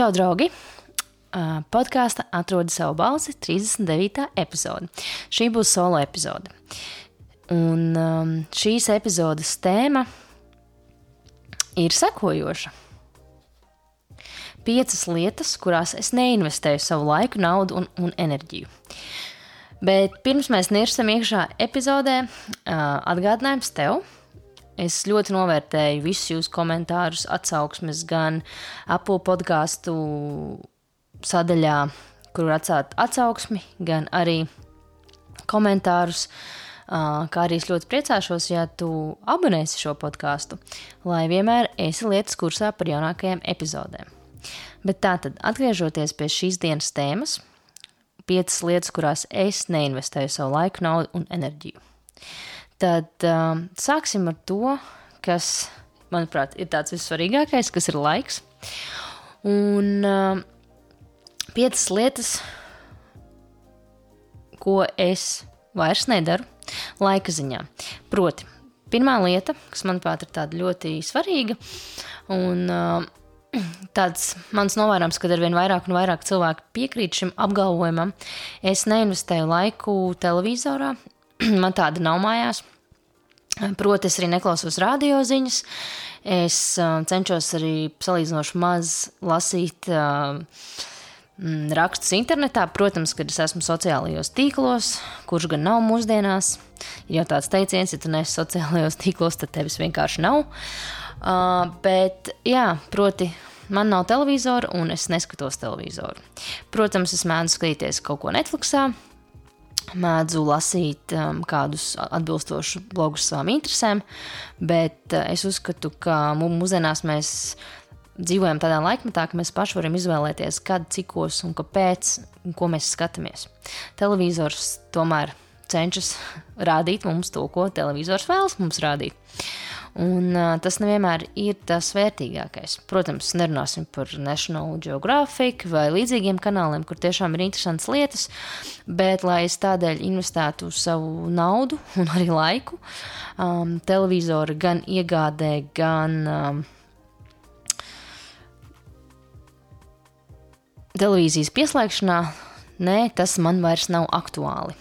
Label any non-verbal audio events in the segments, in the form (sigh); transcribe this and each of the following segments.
Čau, draugi! Podkāstā atrodi savu balsi 39. epizode. Šī būs solo epizode. Un šīs epizodes tēma ir sekojoša. Piecas lietas, kurās es neinvestēju savu laiku, naudu un, un enerģiju. Bet pirms mēs nirsam iekšā epizodē, atgādinājums tev, Es ļoti novērtēju visus jūsu komentārus, atsauksmes gan Apple podkāstu sadaļā, kur atstāt atsauksmi, gan arī komentārus. Kā arī es ļoti priecāšos, ja tu abonēsi šo podkāstu, lai vienmēr esi lietas kursā par jaunākajām epizodēm. Bet tā tad, atgriežoties pie šīs dienas tēmas, piecas lietas, kurās es neinvestēju savu laiku, naudu un enerģiju. Tad um, sāksim ar to, kas, manuprāt, ir tāds vissvarīgākais, kas ir laiks. Un um, piecas lietas, ko es vairs nedaru laika ziņā. Proti, pirmā lieta, kas manuprāt ir ļoti svarīga, un uh, (clears throat) tāds mans novērojums, kad ar vien vairāk un vairāk cilvēku piekrīt šim apgalvojumam, es neinvestēju laiku televizorā, (clears throat) man tāda nav mājās. Proti, es arī neklausos radioziņas. Es uh, cenšos arī salīdzinoši maz lasīt uh, rakstus internetā. Protams, kad es esmu sociālajos tīklos, kurš gan nav mūsdienās. Ir jau tāds teiciens, ja tu neesi sociālajos tīklos, tad tevis vienkārši nav. Uh, bet, jā, proti, man nav televizora un es neskatos televizoru. Protams, es mēdzu skatīties kaut ko Netflixā mēdzu lasīt um, kādus atbilstošus blogus savām interesēm, bet uh, es uzskatu, ka mūsdienās mēs dzīvojam tādā laikmetā, ka mēs paši varam izvēlēties, kad, cikos un kāpēc, un ko mēs skatāmies. Televizors tomēr cenšas (laughs) rādīt mums to, ko televizors vēlas mums rādīt. Un, uh, tas nevienmēr ir tas vērtīgākais. Protams, nerunāsim par National Geographic vai līdzīgiem kanāliem, kur tiešām ir interesantas lietas, bet, lai es tādēļ investētu savu naudu (laughs) un arī laiku, um, televizora gan iegādē, gan um, televīzijas pieslēgšanā, nē, tas man vairs nav aktuāli.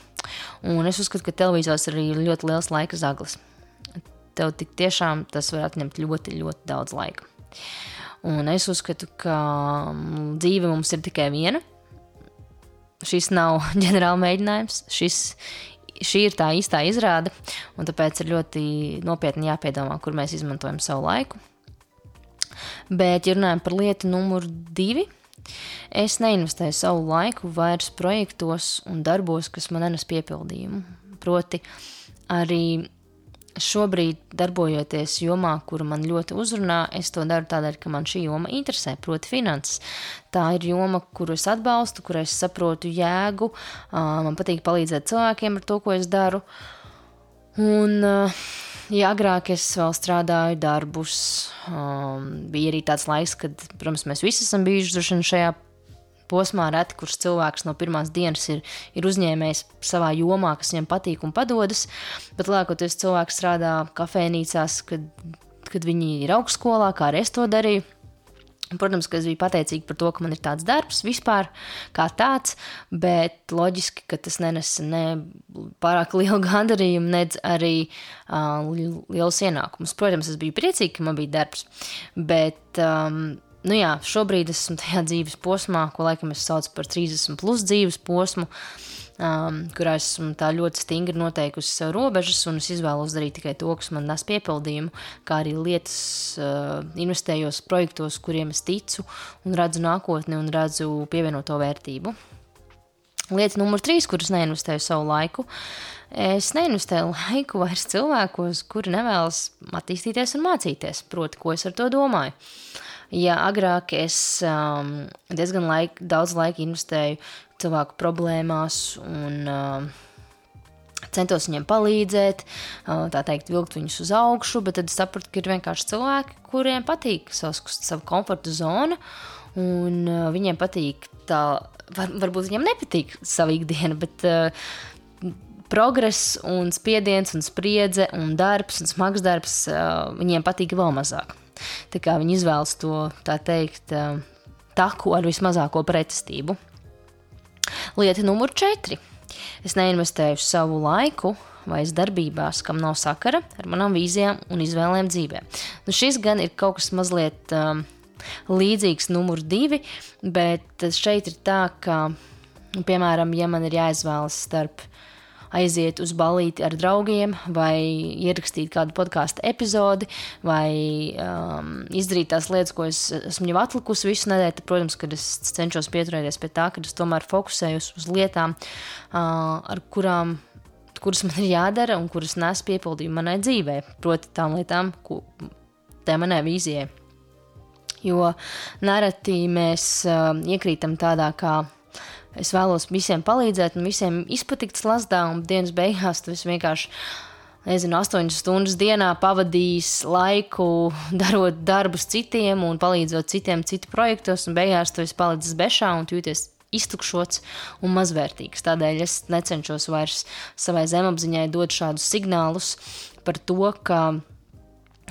Un es uzskatu, ka televizors ir ļoti liels laika zaglis tev tik tiešām tas var atņemt ļoti, ļoti daudz laika. Un es uzskatu, ka mm, dzīve mums ir tikai viena. Šis nav (laughs) ģenerāla mēģinājums, šis, šī ir tā īstā izrāde, un tāpēc ir ļoti nopietni jāpiedomā, kur mēs izmantojam savu laiku. Bet, ja runājam par lietu numur divi, es neinvestēju savu laiku vairs projektos un darbos, kas man nenes piepildījumu. Proti, arī šobrīd, darbojoties jomā, kura man ļoti uzrunā, es to daru tādēļ, ka man šī joma interesē, proti, finanses. Tā ir joma, kuru es atbalstu, kur es saprotu jēgu, man patīk palīdzēt cilvēkiem ar to, ko es daru. Un, ja agrāk es vēl strādāju darbus, bija arī tāds laiks, kad, protams, mēs visi esam bijuši šajā posmā reti, kurš cilvēks no pirmās dienas ir, ir uzņēmējs savā jomā, kas viņam patīk un padodas. Bet lielākoties cilvēks strādā kafejnīcās, kad, kad viņi ir augstskolā, kā arī es to darīju. Protams, ka es biju pateicīga par to, ka man ir tāds darbs vispār, kā tāds, bet loģiski, ka tas nenes ne pārāk lielu (laughs) gandarījumu, nedz arī uh, liels ienākumus. Protams, es biju priecīga, ka man bija darbs, bet um, nu jā, šobrīd esmu tajā (laughs) dzīves posmā, ko laikam es saucu par 30 plus dzīves posmu, um, kurā esmu tā ļoti stingri noteikusi sev robežas, un es izvēlos darīt tikai to, kas man nes piepildījumu, kā arī lietas, uh, investējos projektos, kuriem es ticu un redzu nākotni un redzu pievienoto vērtību. Lieta numur trīs, kuras neinvestēju savu laiku, es neinvestēju laiku (laughs) vairs cilvēkos, kuri nevēlas attīstīties un mācīties, proti, ko es ar to domāju. Uh, Ja agrāk es um, diezgan laik, daudz laika investēju cilvēku problēmās un uh, centos viņiem palīdzēt, uh, tā teikt, vilkt viņus uz augšu, bet tad sapratu, ka ir vienkārši cilvēki, kuriem patīk savs, savu komforta zona, un uh, viņiem patīk tā, var, varbūt viņiem nepatīk savu ikdienu, bet uh, progress un spiediens un spriedze un darbs un smags darbs uh, viņiem patīk vēl mazāk. Viņi izvēlas to teikt. taku ar vismazāko pretestību. Lieta numur četri. Es neinvestēju savu laiku vai darbībās, kam nav sakara ar manām vīzijām un izvēlēm dzīvē. Nu, šis gan ir kaut kas mazliet um, līdzīgs numur divi, bet šeit ir tā, ka, piemēram, ja man ir jāizvēlas starp aiziet uz balīti ar draugiem, vai ierakstīt kādu podkāstu epizodi, vai um, izdarīt tās lietas, ko es esmu jau atlikusi visu nedēļu. Tad, protams, kad es cenšos pieturēties pie tā, ka es tomēr fokusējos uz lietām, uh, ar kurām kuras man ir jādara un kuras nes piepildījumu manai dzīvē, proti, tām lietām, ko tā manai vīzijai. Jo nereti mēs uh, iekrītam tādā kā es vēlos visiem palīdzēt un visiem izpatikt slazdā, un dienas beigās tas vienkārši. Nezinu, astoņas stundas dienā pavadījis laiku darot darbus citiem un palīdzot citiem citu projektos, un beigās tu esi palicis bešā un jūties iztukšots un mazvērtīgs. Tādēļ es necenšos vairs savai zemapziņai dot šādus signālus par to, ka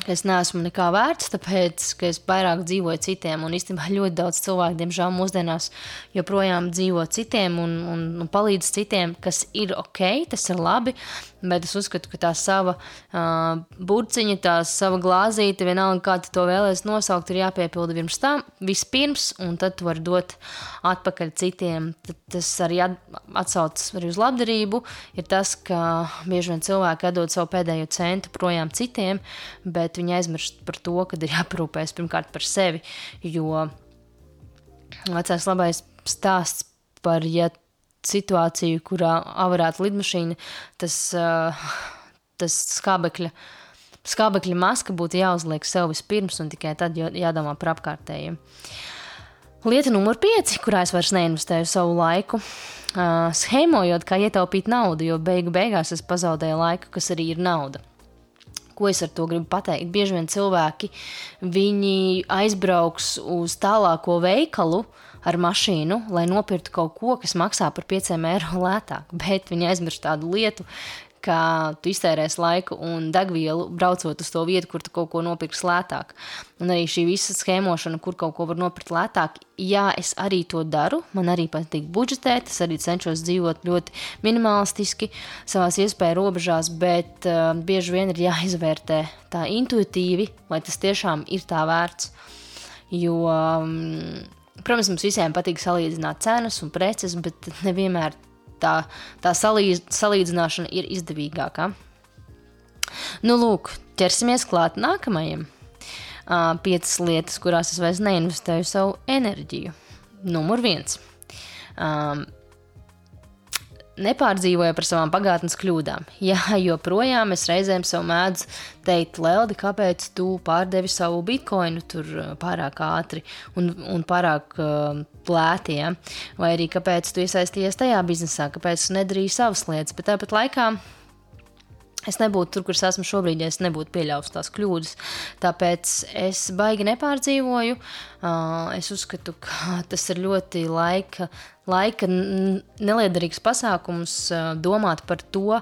Es neesmu nekā vērts, tāpēc, ka es vairāk dzīvoju citiem, un īstenībā ļoti daudz cilvēku, diemžēl, mūsdienās joprojām dzīvo citiem un, un, un palīdz citiem, kas ir ok, tas ir labi, bet es uzskatu, ka tā sava uh, burciņa, tā sava glāzīte, vienalga, kā tu to vēlēsies nosaukt, ir jāpiepilda pirms tam, vispirms, un tad tu vari dot atpakaļ citiem. Tad tas arī atsaucas arī uz labdarību, ir tas, ka bieži vien cilvēki atdod savu pēdējo centu projām citiem, bet viņi aizmirst par to, ka ir jāparūpējas pirmkārt par sevi, jo vecais labais stāsts par, ja situāciju, kurā avarētu lidmašīna, tas, tas skābekļa, skābekļa maska būtu jāuzliek sev vispirms un tikai tad jādomā par apkārtējiem. Lieta numur 5, kurā es vairs neinvestēju savu laiku, uh, schēmojot, kā ietaupīt naudu, jo beigu beigās es pazaudēju laiku, kas arī ir nauda. Ko es ar to gribu pateikt? Bieži vien cilvēki aizbrauks uz tālāko veikalu, ar mašīnu, lai nopirktu kaut ko, kas maksā par 5 eiro lētāk. Bet viņi aizmirst tādu lietu, ka tu iztērēsi laiku un degvielu braucot uz to vietu, kur tu kaut ko nopirksi lētāk. Un arī šī visa schēmošana, kur kaut ko var nopirkt lētāk, jā, es arī to daru. Man arī patīk budžetēt, es arī cenšos dzīvot ļoti minimalistiski savās iespēju robežās, bet uh, bieži vien ir jāizvērtē tā intuitīvi, vai tas tiešām ir tā vērts. Jo um, Protams, mums visiem patīk salīdzināt cenas un preces, bet nevienmēr tā, tā salīdz, salīdzināšana ir izdevīgākā. Nu, lūk, ķersimies klāt nākamajam. Uh, piecas lietas, kurās es vairs neinvestēju savu enerģiju. Numur viens. Um, nepārdzīvoja par savām pagātnes kļūdām. Jā, joprojām es reizēm sev mēdzu teikt, Leldi, kāpēc tu pārdevi savu bitkoinu tur uh, pārāk ātri un, un pārāk uh, lēti, ja? vai arī kāpēc tu iesaistījies tajā biznesā, kāpēc tu nedarīji savas lietas, bet tāpat laikā es nebūtu tur, kur es esmu šobrīd, ja es nebūtu pieļāvis tās kļūdas. Tāpēc es baigi nepārdzīvoju. Es uzskatu, ka (laughs) tas ir ļoti laika, laika neliederīgs pasākums domāt par to,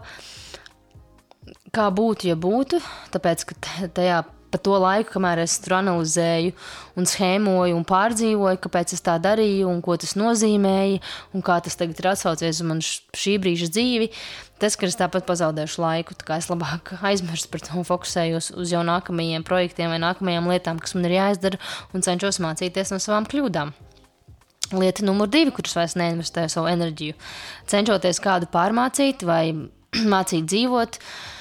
kā būtu, ja būtu. Tāpēc, ka tajā pa to laiku, kamēr es tur analizēju, un schēmoju un pārdzīvoju, kāpēc es tā darīju, un ko tas nozīmēja, un kā tas tagad ir atsaucies uz manu šī brīža dzīvi. Tas, ka es tāpat pazaudēšu laiku, tā kā es labāk (laughs) aizmirstu par to un fokusējos uz jau nākamajiem projektiem vai nākamajām lietām, kas man ir jāizdara, un cenšos mācīties no savām kļūdām. Lieta numur divi, kuras vairs neinvestēju savu enerģiju, cenšoties kādu pārmācīt vai (clears throat) mācīt dzīvot. Uh,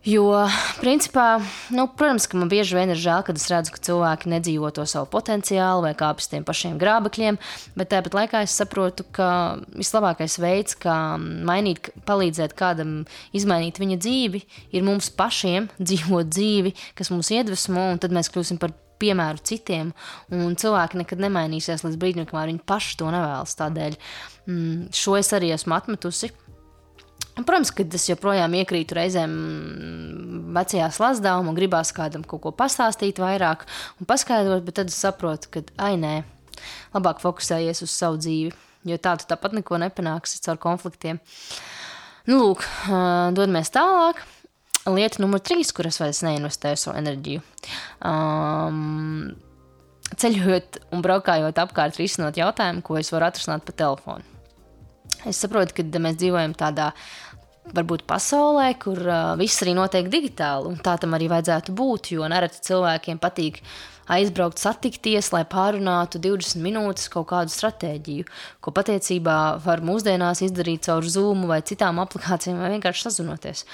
Jo, principā, nu, protams, ka man bieži vien ir žēl, kad es redzu, ka cilvēki nedzīvo to savu potenciālu vai kāpj tiem pašiem grābekļiem, bet tāpat laikā es saprotu, ka vislabākais veids, kā mainīt, palīdzēt kādam izmainīt viņa dzīvi, ir mums pašiem (laughs) dzīvot dzīvi, kas mūs iedvesmo, un tad mēs kļūsim par piemēru citiem, un cilvēki nekad nemainīsies līdz brīdim, kamēr viņi paši to nevēlas. Tādēļ mm, šo es arī esmu atmetusi. Protams, ka es joprojām iekrītu reizēm vecajā slazdā un gribās kādam kaut ko pastāstīt vairāk un paskaidrot, bet tad es saprotu, ka, ai, nē, labāk fokusējies uz savu dzīvi, jo tā tu tāpat neko nepanāksi caur konfliktiem. Nu, lūk, dodamies tālāk. Lieta numur trīs, kuras vairs neinvestēju savu enerģiju. Um, ceļojot un braukājot apkārt, risinot jautājumu, ko es varu atrisināt pa telefonu. Es saprotu, ka mēs dzīvojam tādā varbūt pasaulē, kur uh, viss arī notiek digitāli, un tā tam arī vajadzētu būt, jo nereti cilvēkiem patīk aizbraukt, satikties, lai pārunātu 20 minūtes kaut kādu stratēģiju, ko patiesībā var mūsdienās izdarīt caur Zoom vai citām aplikācijām, vai vienkārši sazinoties.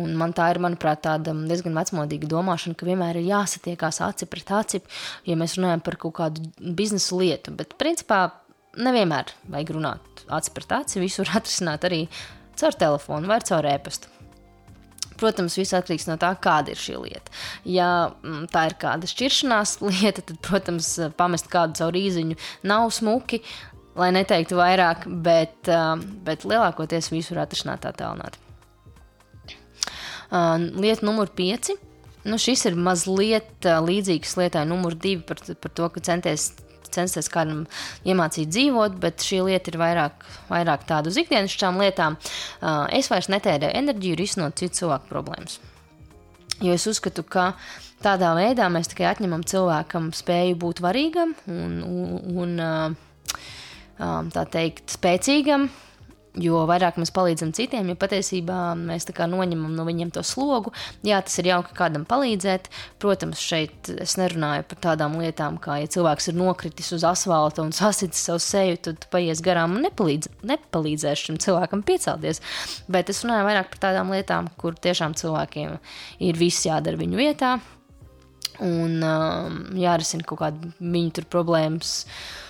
Un man tā ir, manuprāt, tāda diezgan vecmodīga domāšana, ka vienmēr ir jāsatiekās aci pret aci, ja mēs runājam par kaut kādu biznesu lietu. Bet, principā, nevienmēr vajag runāt aci pret aci, visu var (laughs) atrisināt arī caur telefonu vai caur e-pastu. Protams, viss atkarīgs no tā, kāda ir šī lieta. Ja mm, tā ir kāda šķiršanās (laughs) lieta, tad, protams, pamest kādu caur īziņu nav smuki, lai neteiktu vairāk, bet, bet lielākoties visu var atrisināt tā tālāk. Lieta numur 5. Nu, šis ir mazliet līdzīgs lietai numur 2 par, par to, ka centies censties kādam iemācīt dzīvot, bet šī lieta ir vairāk, vairāk tādu uz ikdienišķām lietām. Es vairs netērēju enerģiju risinot citu cilvēku problēmas. Jo es uzskatu, ka tādā veidā mēs tikai atņemam cilvēkam spēju būt varīgam un, un, un tā teikt, spēcīgam, Jo vairāk mēs palīdzam citiem, jo patiesībā mēs noņemam no viņiem to slogu. Jā, tas ir jauki kādam palīdzēt. Protams, šeit es nerunāju par tādām lietām, kā ja cilvēks ir nokritis uz asfalta un sasicis savu seju, tad paies garām un nepalīdz, nepalīdzēs šim cilvēkam piecelties. Bet es runāju vairāk par tādām lietām, kur tiešām cilvēkiem ir viss jādara viņu vietā un um, jārisina kaut kāda viņu problēmas. Uh,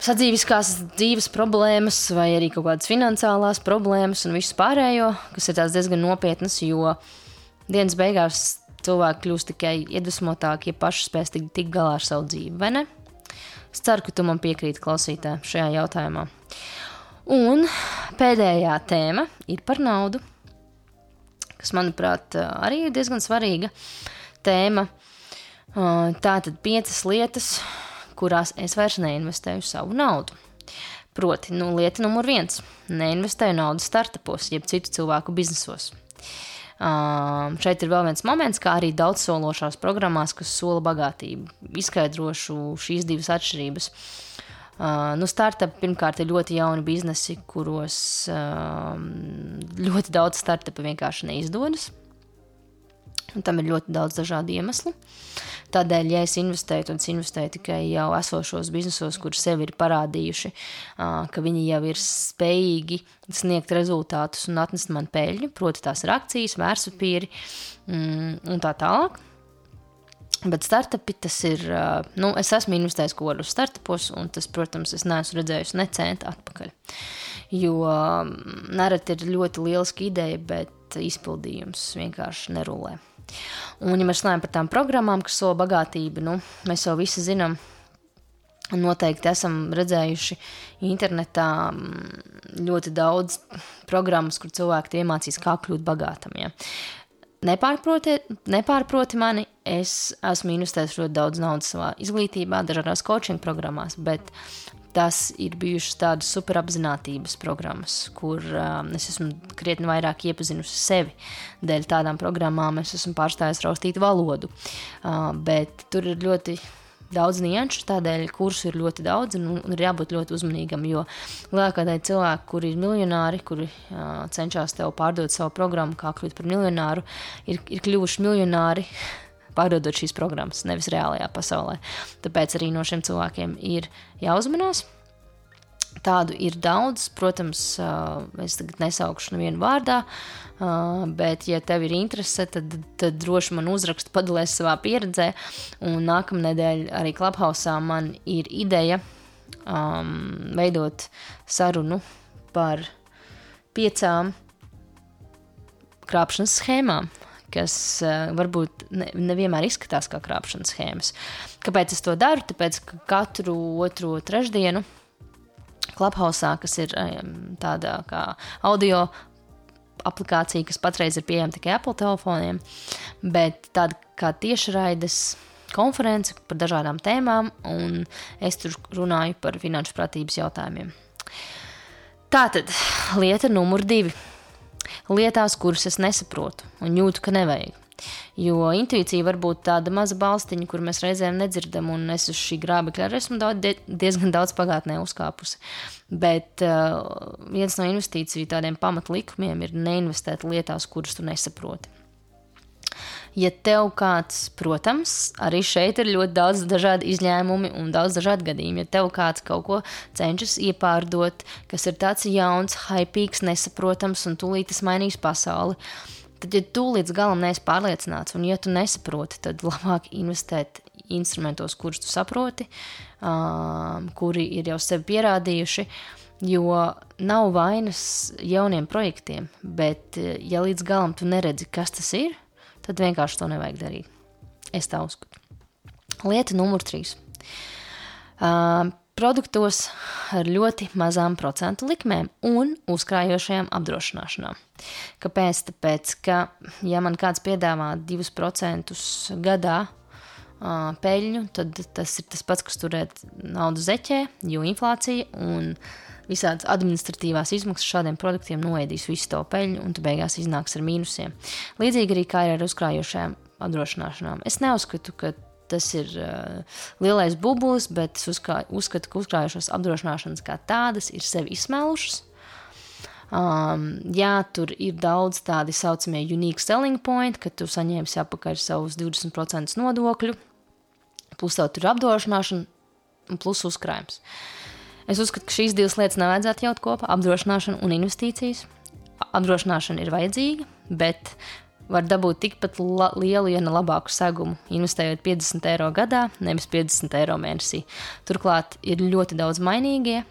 sadzīviskās dzīves problēmas, vai arī kaut kādas finansiālās problēmas un visu pārējo, kas ir diezgan nopietnas, jo dienas beigās cilvēki kļūst tikai iedvesmotāki, ja paši spēs tikt tik galā ar savu dzīvi, vai ne? Es ceru, ka tu man piekrīti klausītājai šajā jautājumā. Un pēdējā tēma ir par naudu, kas, manuprāt, arī ir diezgan svarīga tēma. Tātad piecas lietas, kurās es vairs neinvestēju savu naudu. Proti, nu, lieta numur viens - neinvestēju naudu startupos, jeb citu cilvēku biznesos. Uh, šeit ir vēl viens moments, kā arī daudzsološās programmās, kas sola bagātību. Izskaidrošu šīs divas atšķirības. Uh, nu, startup pirmkārt ir ļoti jauni biznesi, kuros uh, ļoti daudz startupu vienkārši neizdodas. Un tam ir ļoti daudz dažādu iemeslu. Tādēļ, ja es investēju, tad es investēju tikai jau esošos biznesos, kur sevi ir parādījuši, ka viņi jau ir spējīgi sniegt rezultātus un atnest man peļņu, proti, tās ir akcijas, vērtspapīri mm, un tā tālāk. Bet startupi tas ir. Nu, es esmu investējis kaut kādos startupos, un tas, protams, es neesmu redzējis ne centu atpakaļ. Jo nereti ir ļoti lieliska ideja, bet izpildījums vienkārši nerulē. Un, ja mēs runājam par tām programmām, kas sola bagātību, nu, mēs jau visi zinām, un noteikti esam redzējuši internetā mm, ļoti daudz programmas, kur cilvēki iemācīs, kā kļūt bagātam. Ja. Nepārproti mani, es esmu investējis ļoti daudz naudas savā izglītībā, dažādās coaching programmās, bet tas ir bijušas tādas superapziņotības programmas, kur um, es esmu krietni vairāk iepazinusi sevi. Dēļ tādām programmām es esmu pārstājis raustīt valodu. Uh, bet tur ir ļoti daudz nianšu, tādēļ kursu ir ļoti daudz un, un ir jābūt ļoti uzmanīgam. Jo lielākā daļa cilvēku, kuri ir miljonāri, kuri uh, cenšas tev pārdot savu programmu, kā kļūt par miljonāru, ir, ir kļuvuši miljonāri (laughs) pārdodot šīs programmas, nevis reālajā pasaulē. Tāpēc arī no šiem cilvēkiem ir jāuzmanās. Tādu ir daudz, protams, es tagad nesaukšu nevienu vārdā, bet, ja tev ir interese, tad, tad droši man uzrakst, padalies savā pieredzē. Un nākamnedēļ arī Clubhouse man ir ideja um, veidot sarunu par piecām krāpšanas schēmām kas uh, varbūt ne, nevienmēr izskatās kā krāpšanas schēmas. Kāpēc es to daru? Tāpēc, ka katru otro trešdienu Clubhouse, kas ir um, tāda kā audio aplikācija, kas patreiz ir pieejama tikai Apple telefoniem, bet tāda kā tiešraides konference par dažādām tēmām, un es tur runāju par finanšu pratības jautājumiem. Tātad lieta numur divi lietās, kuras es nesaprotu un jūtu, ka nevajag. Jo intuīcija var būt tāda maza balstiņa, kur mēs reizēm nedzirdam, un es uz šī grābekļa arī esmu daudz, diezgan daudz pagātnē uzkāpusi. Bet uh, viens no investīciju tādiem pamatlikumiem ir neinvestēt lietās, kuras tu nesaproti. Ja tev kāds, protams, arī šeit ir ļoti daudz dažādu izņēmumu un daudz dažādu gadījumu. Ja tev kāds kaut ko cenšas iepārdot, kas ir tāds jauns, hypīgs, nesaprotams un tūlīt tas mainīs pasauli, tad, ja tu līdz galam neesi pārliecināts, un ja tu nesaproti, tad labāk investēt instrumentos, kurus tu saproti, um, kuri ir jau sevi pierādījuši. Jo nav vainas jauniem projektiem, bet ja līdz galam tu neredzi, kas tas ir, tad vienkārši to nevajag darīt. Es tā uzskatu. Lieta numur trīs. Uh, produktos ar ļoti mazām procentu likmēm un uzkrājošajām apdrošināšanām. Kāpēc? Tāpēc, ka, ja man kāds piedāvā 2% gadā peļņu, tad tas ir tas pats, kas turēt naudu zeķē, jo inflācija un visādas administratīvās izmaksas šādiem produktiem noēdīs visu to peļņu, un tu beigās iznāks ar mīnusiem. Līdzīgi arī kā ar uzkrājošajām apdrošināšanām. Es neuzskatu, ka tas ir uh, lielais bublis, bet es uzkā, uzskatu, ka uzkrājušās apdrošināšanas kā tādas ir sevi izsmēlušas. Um, jā, tur ir daudz tādi saucamie unique selling point, ka tu saņemsi atpakaļ savus 20% nodokļu, plus tev tur apdrošināšana un plus uzkrājums. Es uzskatu, ka šīs divas lietas nevajadzētu jaut kopā - apdrošināšana un investīcijas. Apdrošināšana ir vajadzīga, bet var dabūt tikpat lielu, ja ne labāku segumu, investējot 50 eiro gadā, nevis 50 eiro mēnesī. Turklāt ir ļoti daudz mainīgie,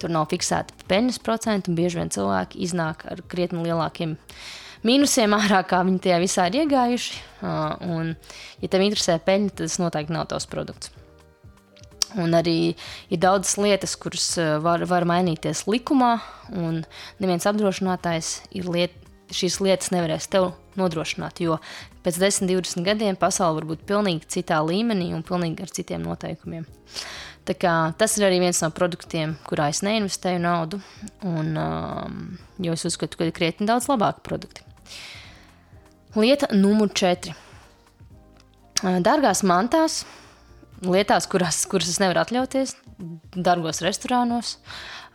tur nav fiksēta peļņas procenti, un bieži vien cilvēki iznāk ar krietni lielākiem mīnusiem ārā, kā viņi tajā visā ir iegājuši. Un, ja tev interesē peļņa, tad tas noteikti nav tavs produkts. Un arī ir daudzas lietas, kuras var, var mainīties likumā, un neviens apdrošinātājs liet, šīs lietas nevarēs tev nodrošināt. Jo pēc 10, 20 gadiem pasaule var būt pilnīgi citā līmenī un pilnīgi ar citiem noteikumiem. Kā, tas ir arī viens no produktiem, kurā es neinvestēju naudu, un, um, jo es uzskatu, ka ir krietni daudz labāki produkti. Lieta numur 4. Dārgās mantās lietās, kuras, kuras es nevaru atļauties, dārgos restorānos.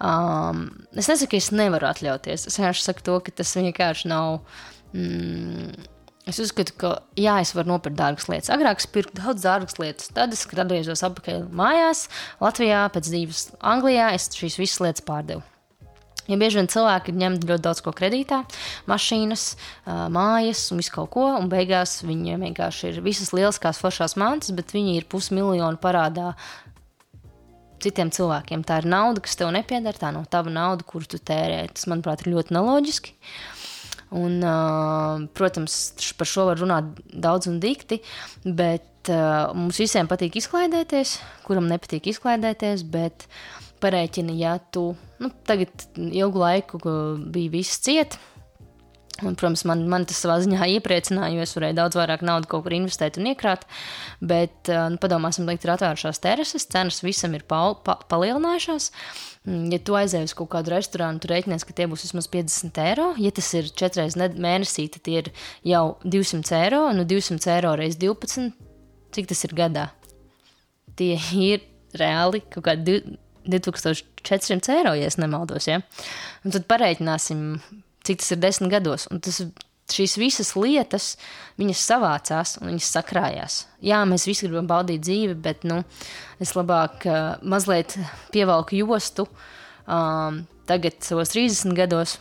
Um, es nesaku, ka es nevaru atļauties. Es vienkārši saku to, ka tas vienkārši nav. Mm, es uzskatu, ka jā, es varu nopirkt dārgas lietas. Agrāk es pirku daudz dārgas lietas. Tad, es, atgriezos atpakaļ mājās, Latvijā, pēc dzīves Anglijā, es šīs visas lietas pārdevu. Ja bieži vien cilvēki ņem ļoti daudz ko kredītā, mašīnas, mājas un visu kaut ko, un beigās viņiem vienkārši ir visas lieliskās foršās mantas, bet viņi ir pusmiljonu parādā citiem cilvēkiem. Tā ir nauda, kas tev nepieder, tā nav tava nauda, kuru tu tērē. Tas, manuprāt, ir ļoti neloģiski. Un, protams, par šo var runāt daudz un dikti, bet mums visiem patīk izklaidēties, kuram nepatīk izklaidēties, bet pareiķini, ja tu nu, tagad ilgu laiku bija viss ciet. Un, protams, man, man tas savā ziņā iepriecināja, jo es varēju daudz vairāk naudas kaut kur investēt un iekrāt. Bet, nu, padomāsim, likt, ir atvērušās terases, cenas visam ir pa, pa, palielinājušās. Mm, ja tu aizēji uz kaut kādu restorānu, tur rēķinies, ka tie būs vismaz 50 eiro. Ja tas ir četras reizes mēnesī, tad tie ir jau 200 eiro. Nu, 200 eiro reizes 12, cik tas ir gadā? Tie ir reāli kaut kādi 2400 eiro, ja nemaldos. Ja? Un tad pareiķināsim, cik tas ir desmit gados. Un tas, šīs visas lietas, viņas savācās un viņas sakrājās. Jā, mēs visi gribam baudīt dzīvi, bet nu, es labāk uh, mazliet pievelku jostu um, tagad, savos 30 gados,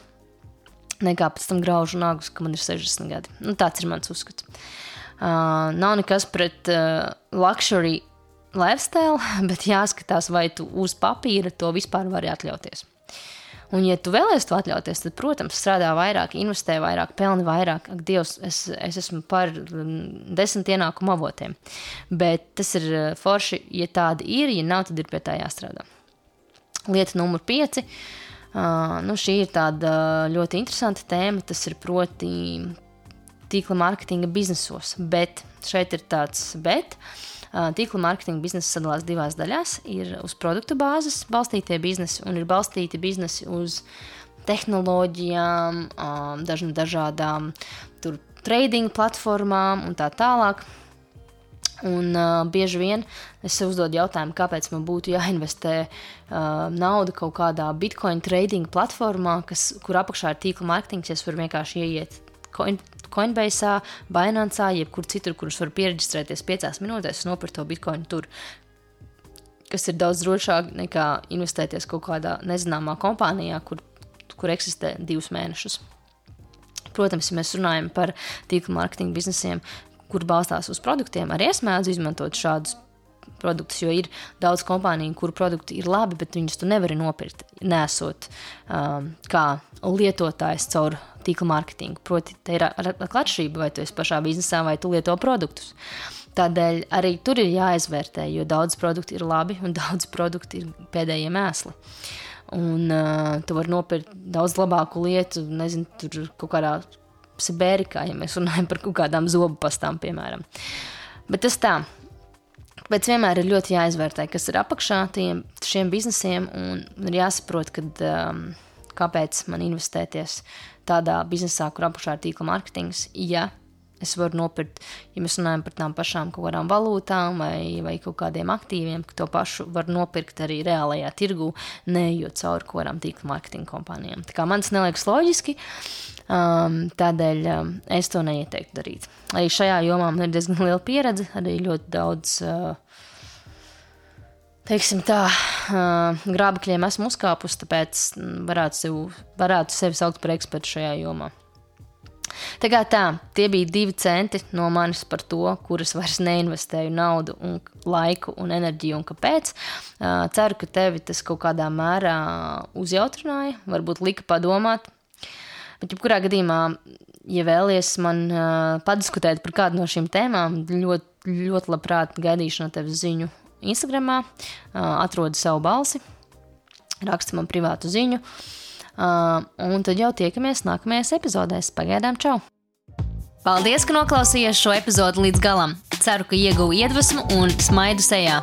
nekā pēc tam graužu nagus, ka man ir 60 gadi. Nu, tāds ir mans uzskats. Uh, nav nekas pret uh, luxury lifestyle, (laughs) bet jāskatās, vai tu uz papīra to vispār vari atļauties. Un, ja tu vēlēsies to atļauties, tad, protams, strādā vairāk, investē vairāk, pelni vairāk. Ak, Dievs, es, es esmu par mm, desmit ienākumu avotiem. Bet tas ir eh, forši, ja tāda ir, ja nav, tad ir pie tā jāstrādā. Lieta numur pieci. Uh, nu, šī ir tāda ļoti interesanta tēma. Tas ir proti tīkla mārketinga biznesos. Bet šeit ir tāds bet. Uh, Tīkla mārketinga biznesa sadalās divās daļās. Ir uz produktu bāzes balstītie biznesi un ir balstīti biznesi uz tehnoloģijām, dažna, dažādām trading platformām un tā tālāk. Un uh, bieži vien es sev uzdodu jautājumu, kāpēc man būtu jāinvestē uh, nauda kaut kādā bitcoin trading platformā, kas, kur apakšā ir tīkla mārketings. Es varu vienkārši ieiet coin, Coinbase, Binance, jebkur citur, kurus var pieregistrēties piecās minūtēs un nopirkt to bitcoin tur. Kas ir daudz drošāk nekā investēties kaut kādā nezināmā kompānijā, kur, kur eksistē divus mēnešus. Protams, ja mēs runājam par tīkla mārketinga biznesiem, kur balstās uz produktiem, arī es mēdzu izmantot šādus produktus, jo ir daudz kompāniju, kuru produkti ir labi, bet viņus tu nevari nopirkt, nesot um, kā lietotājs caur tīkla mārketingu. Proti, te ir atšķirība, vai tu esi pašā biznesā, vai tu lieto produktus. Tādēļ arī tur ir jāizvērtē, jo daudz produktu ir labi un (laughs) daudz produktu ir pēdējie mēsli. Un uh, tu vari nopirkt daudz labāku lietu, nezinu, tur kaut kādā Sibērikā, ja mēs runājam par kaut kādām zobu pastām, piemēram. Bet tas tā. Bet vienmēr ir ļoti jāizvērtē, kas ir apakšā tiem, šiem biznesiem, un ir jāsaprot, kad, um, kāpēc man investēties tādā biznesā, kur apakšā ir tīkla mārketings. Ja es varu nopirkt, ja mēs runājam par tām pašām kaut kādām valūtām vai, vai kaut kādiem aktīviem, ka to pašu var nopirkt arī reālajā tirgu, neejot cauri kaut kādām tīkla mārketinga kompānijām. Tā kā man tas neliekas loģiski. Um, tādēļ um, es to neieteiktu darīt. Arī šajā jomā man ir diezgan (laughs) liela pieredze, arī ļoti daudz. Uh, Teiksim tā, uh, grābekļiem esmu uzkāpus, tāpēc varētu sevi, varētu sevi saukt par ekspertu šajā jomā. Tā kā tā, tie bija divi centi no manis par to, kuras vairs neinvestēju naudu, un laiku un enerģiju, un kāpēc. Uh, ceru, ka tevi tas kaut kādā mērā uzjautrināja, varbūt lika padomāt, Bet, jebkurā gadījumā, ja vēlaties man uh, padiskutēt par kādu no šīm tēmām, ļoti, ļoti labprāt gaidīšu no tevis ziņu Instagram, uh, atrodi savu balsi, raksti man privātu ziņu, uh, un tad jau tiekamies nākamajās epizodēs. Pagaidām, čau! Paldies, ka noklausījāties šo epizodu līdz galam! Ceru, ka ieguvu iedvesmu un smaidu sejā!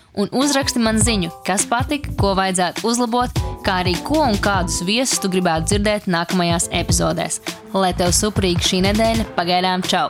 un uzraksti man ziņu, kas patika, ko vajadzētu uzlabot, kā arī ko un kādus viesus tu gribētu dzirdēt nākamajās epizodēs. Lai tev suprīga šī nedēļa, pagaidām čau!